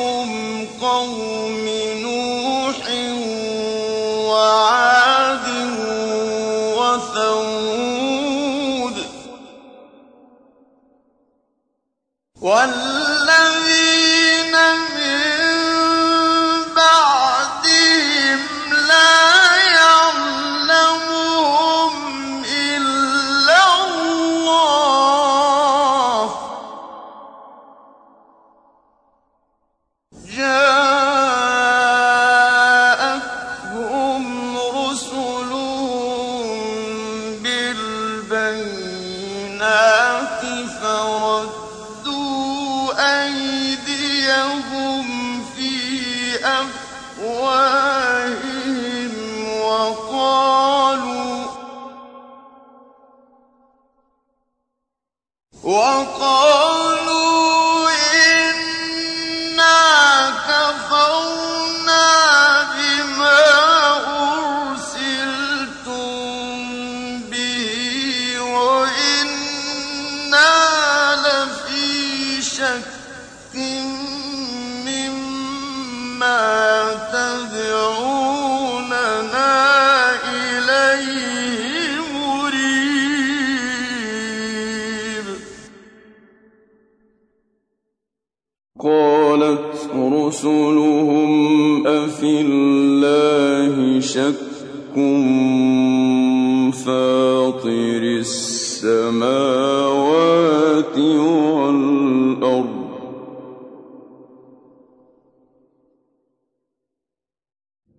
قَبْلِكُمْ قَوْمِ نُوحٍ وَعَادٍ وَثَمُودَ ۛ وَالَّذِينَ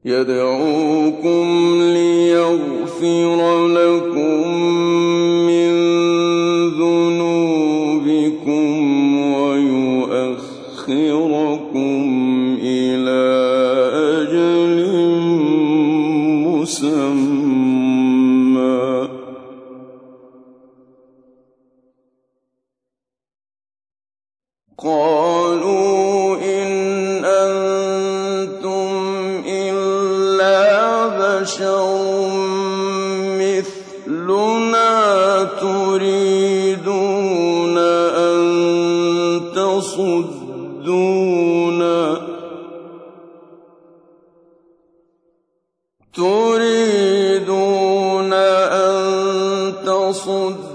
يَدْعُوكُمْ تَصُدُّونَا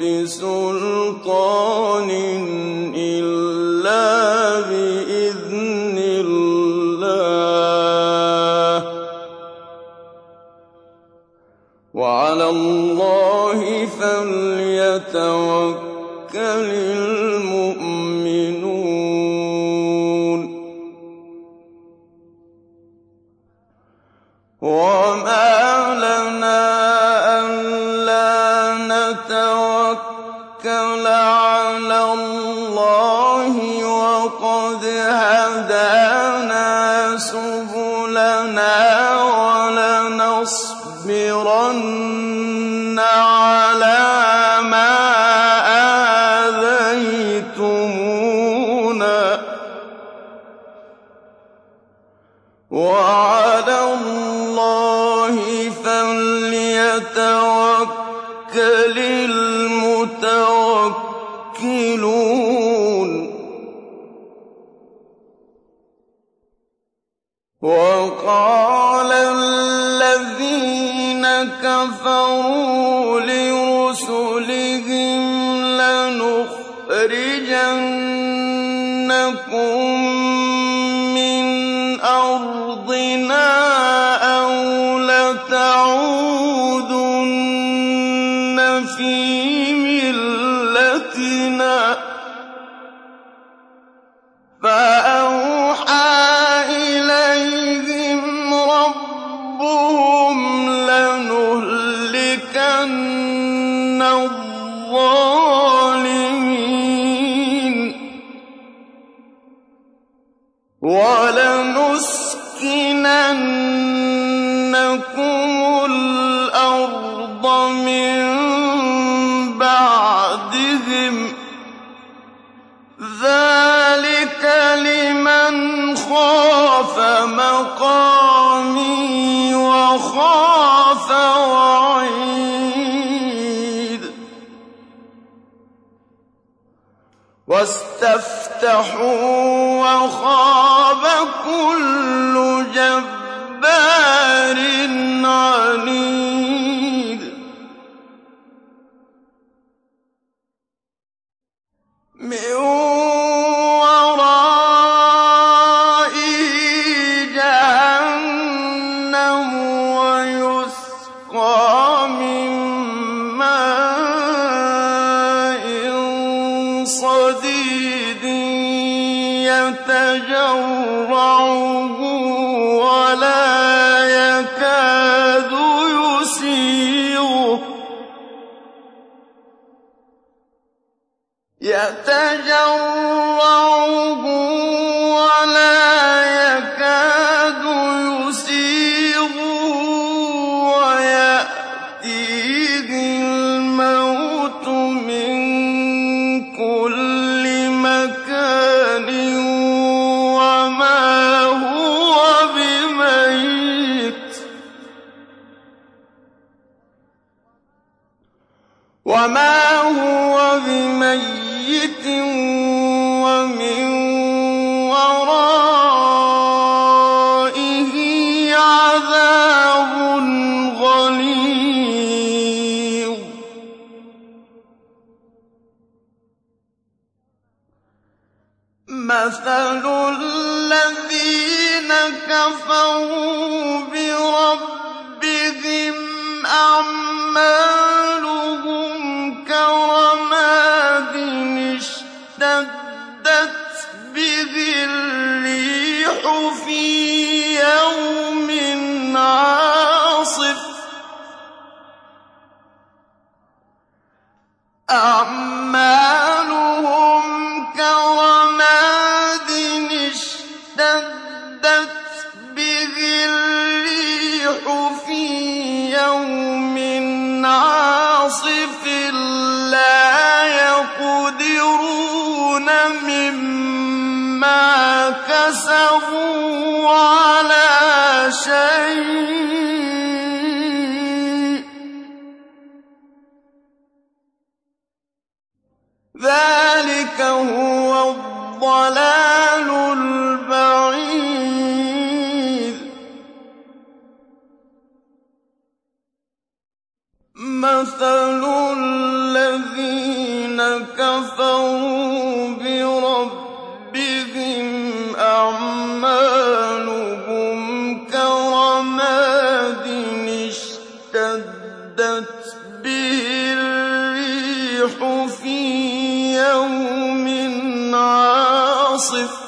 بِسُلْطَانٍ لَنُخْرِجَنَّكُم مِّنْ أَرْضِنَا أَعْمَالُهُمْ على شيء. الريح في يوم عاصف.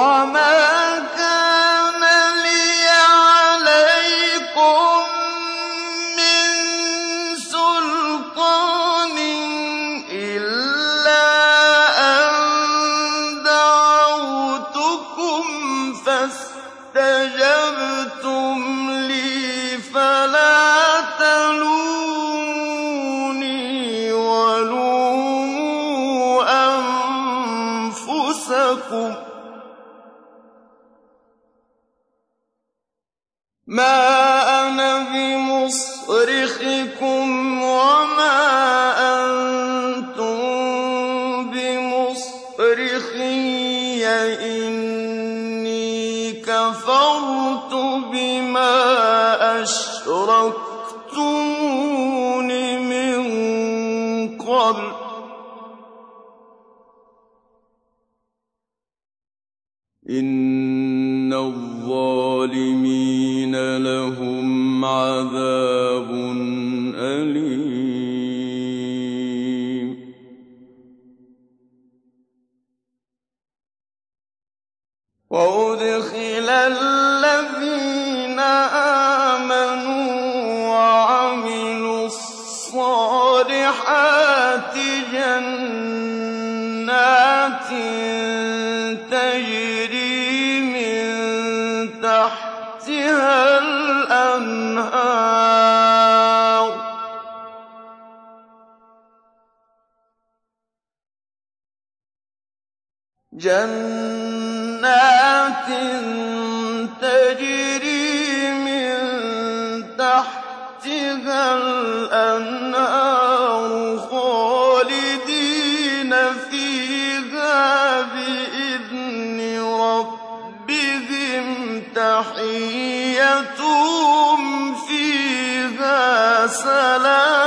وما من تحتها الأنهار. جنات تجري من تحتها الأنهار. سلام.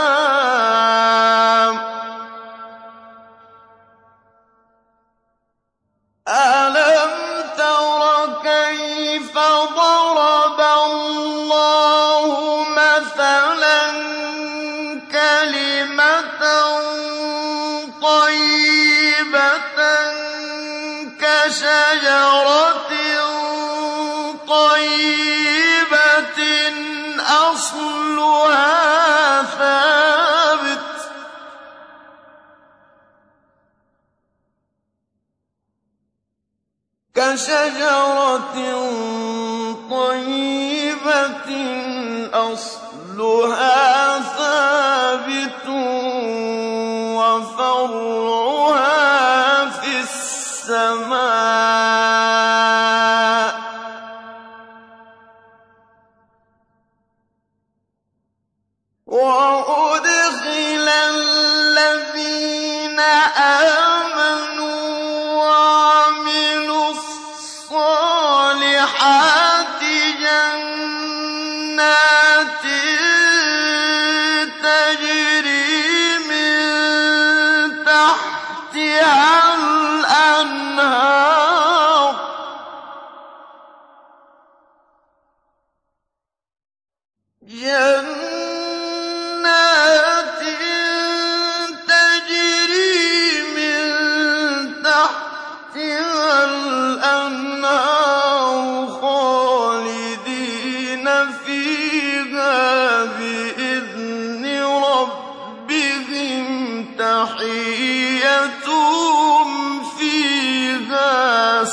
كشجرة طيبة أصلها ثابت.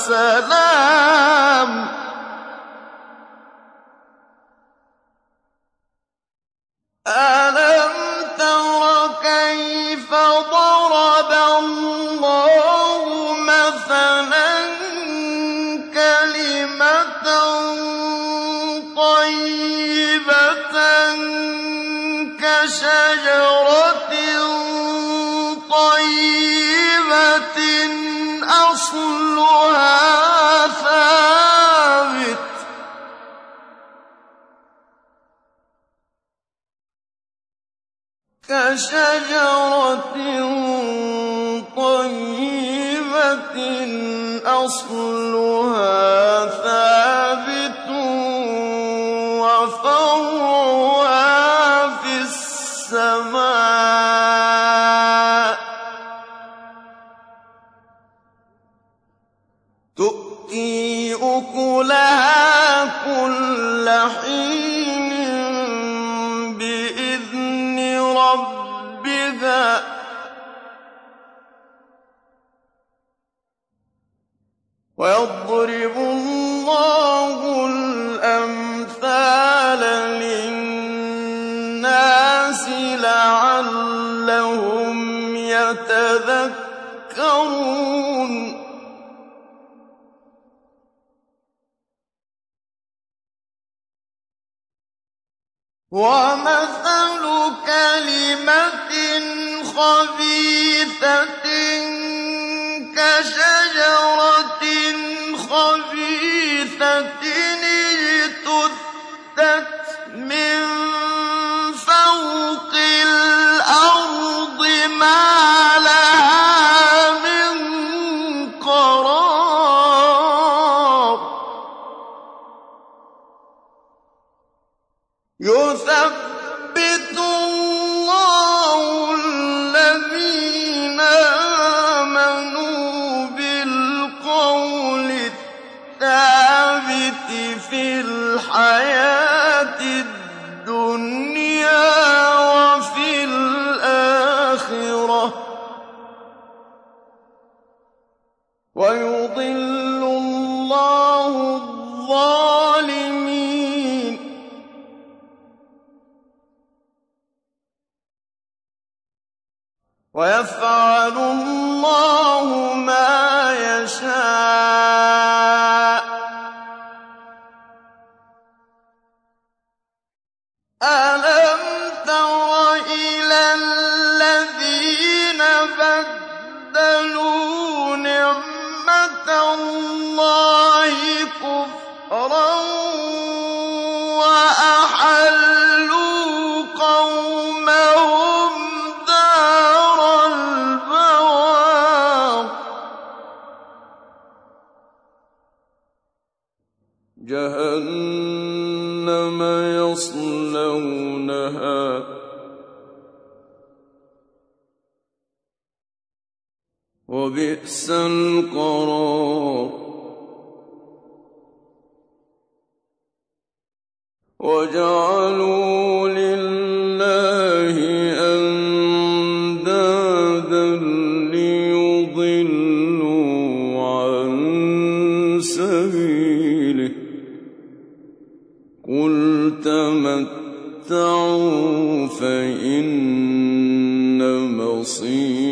وسلام تذكرون. ومثل كلمة خبيثة كشجرة خبيثة اجتثت ويفعل الله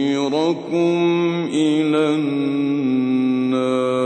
يُنذِرَكُمْ إِلَى النَّارِ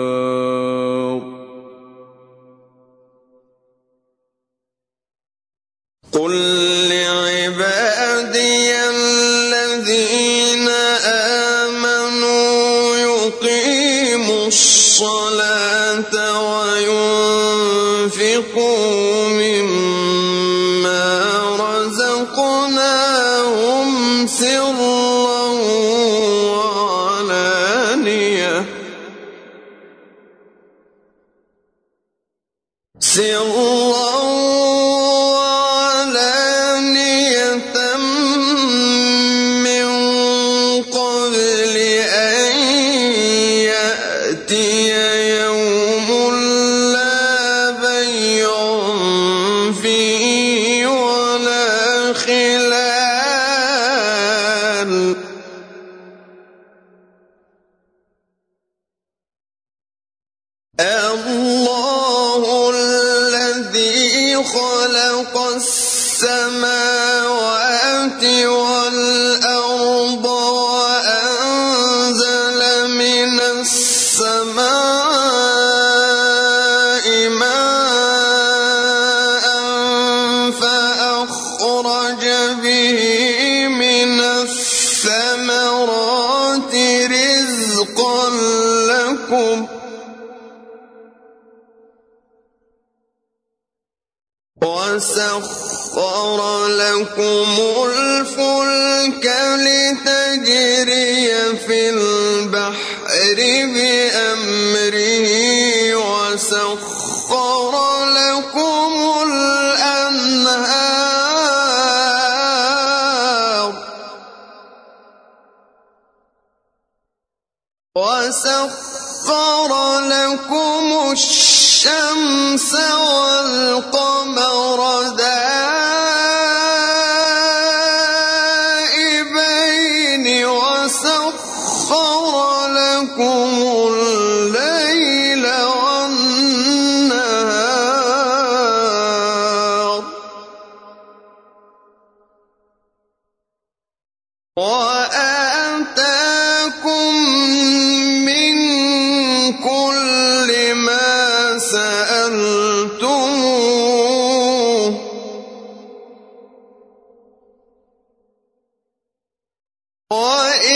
وَإِن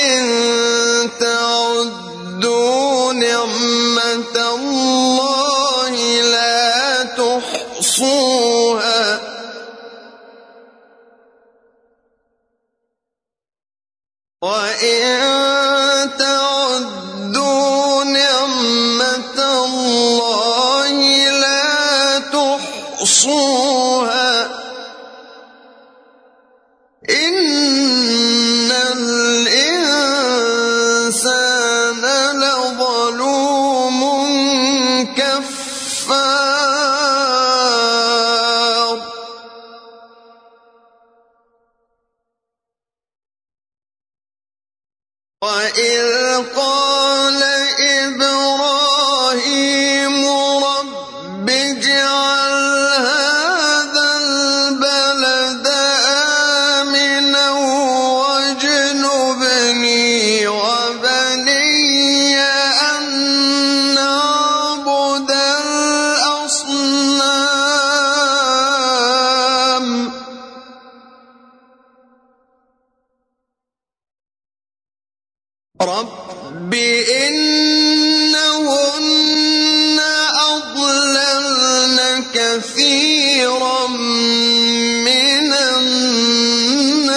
رب إنهن أضللن كثيرا من الناس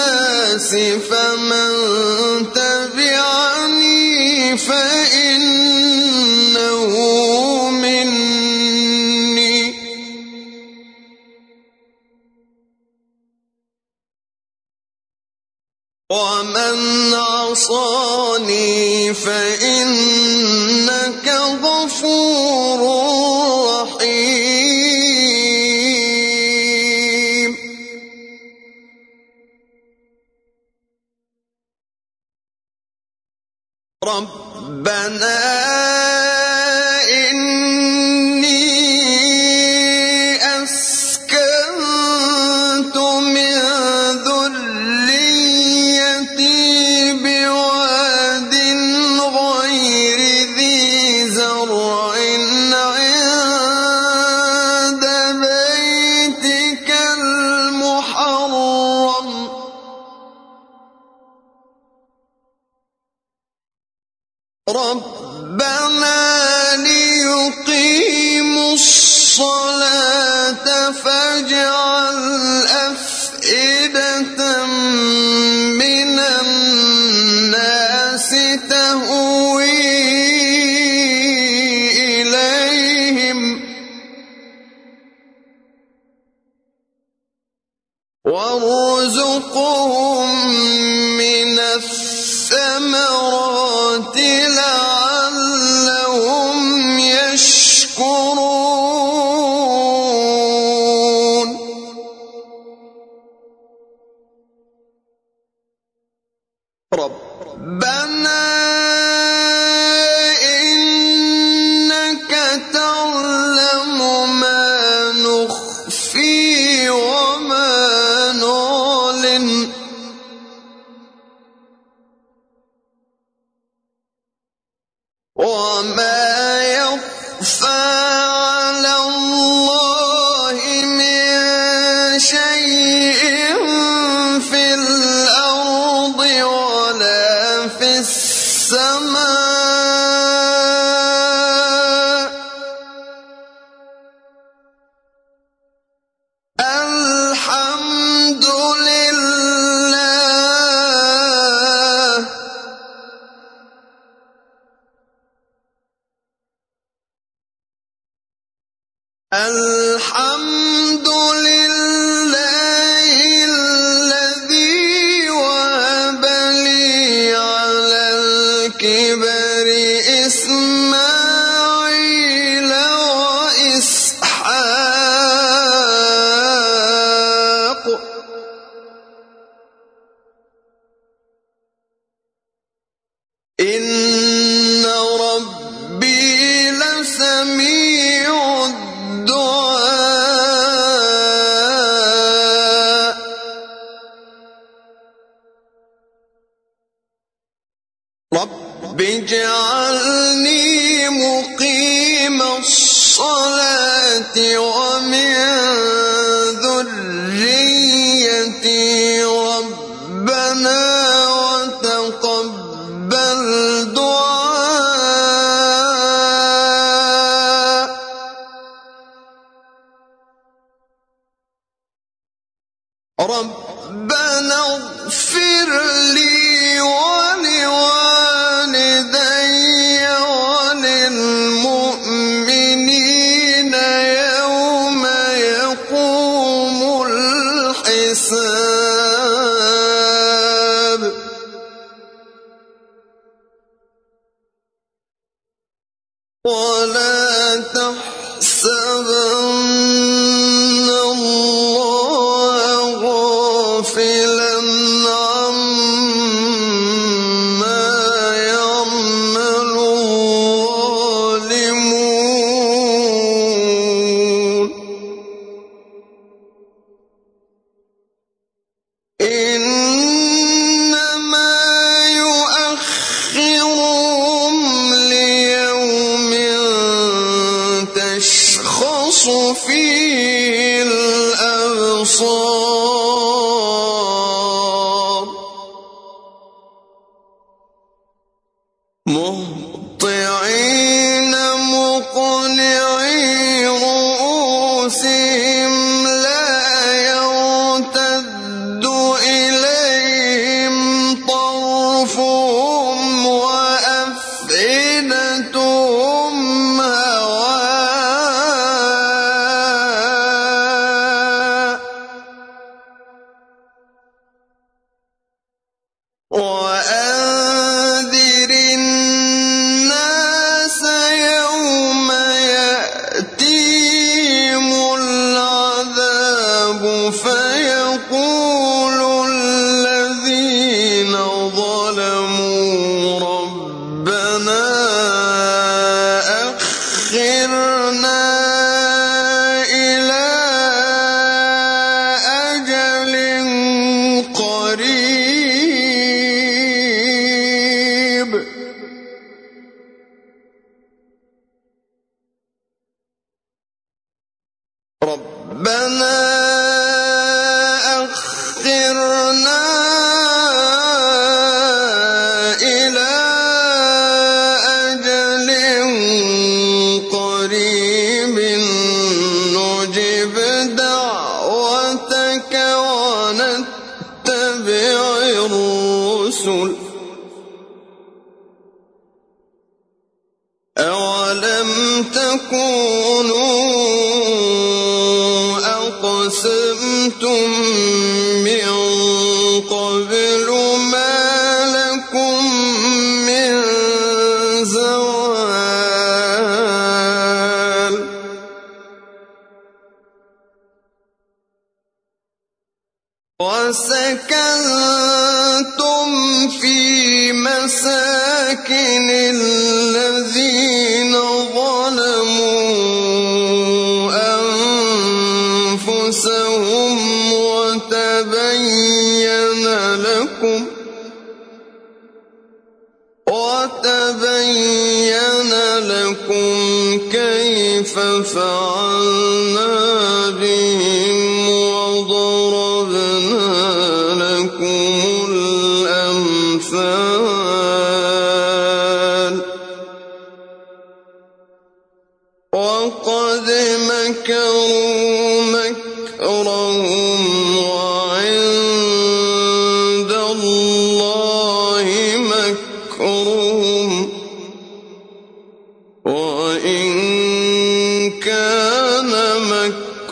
ربنا ليقيموا الصلاة الحمد ربنا اغفر لي أَمْ تَكُونُوا أَقْسَمْتُم مِّن قَبْلُ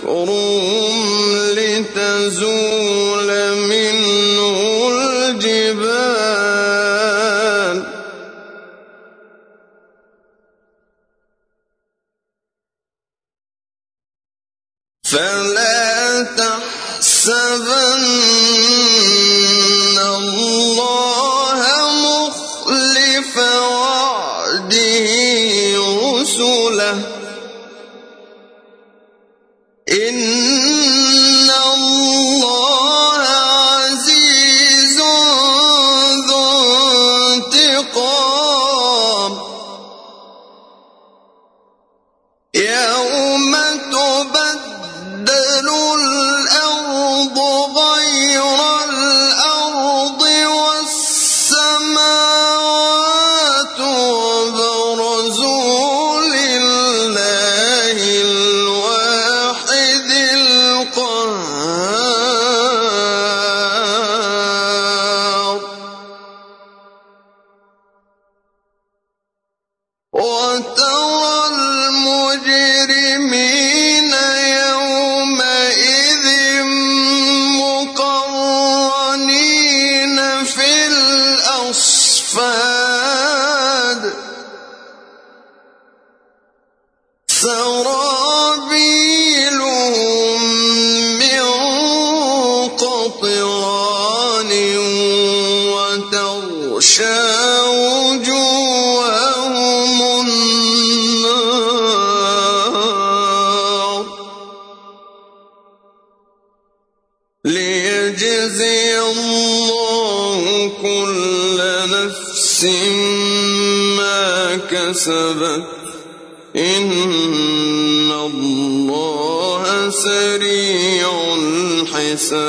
مكرهم لتزول كسبت إن الله سريع الحساب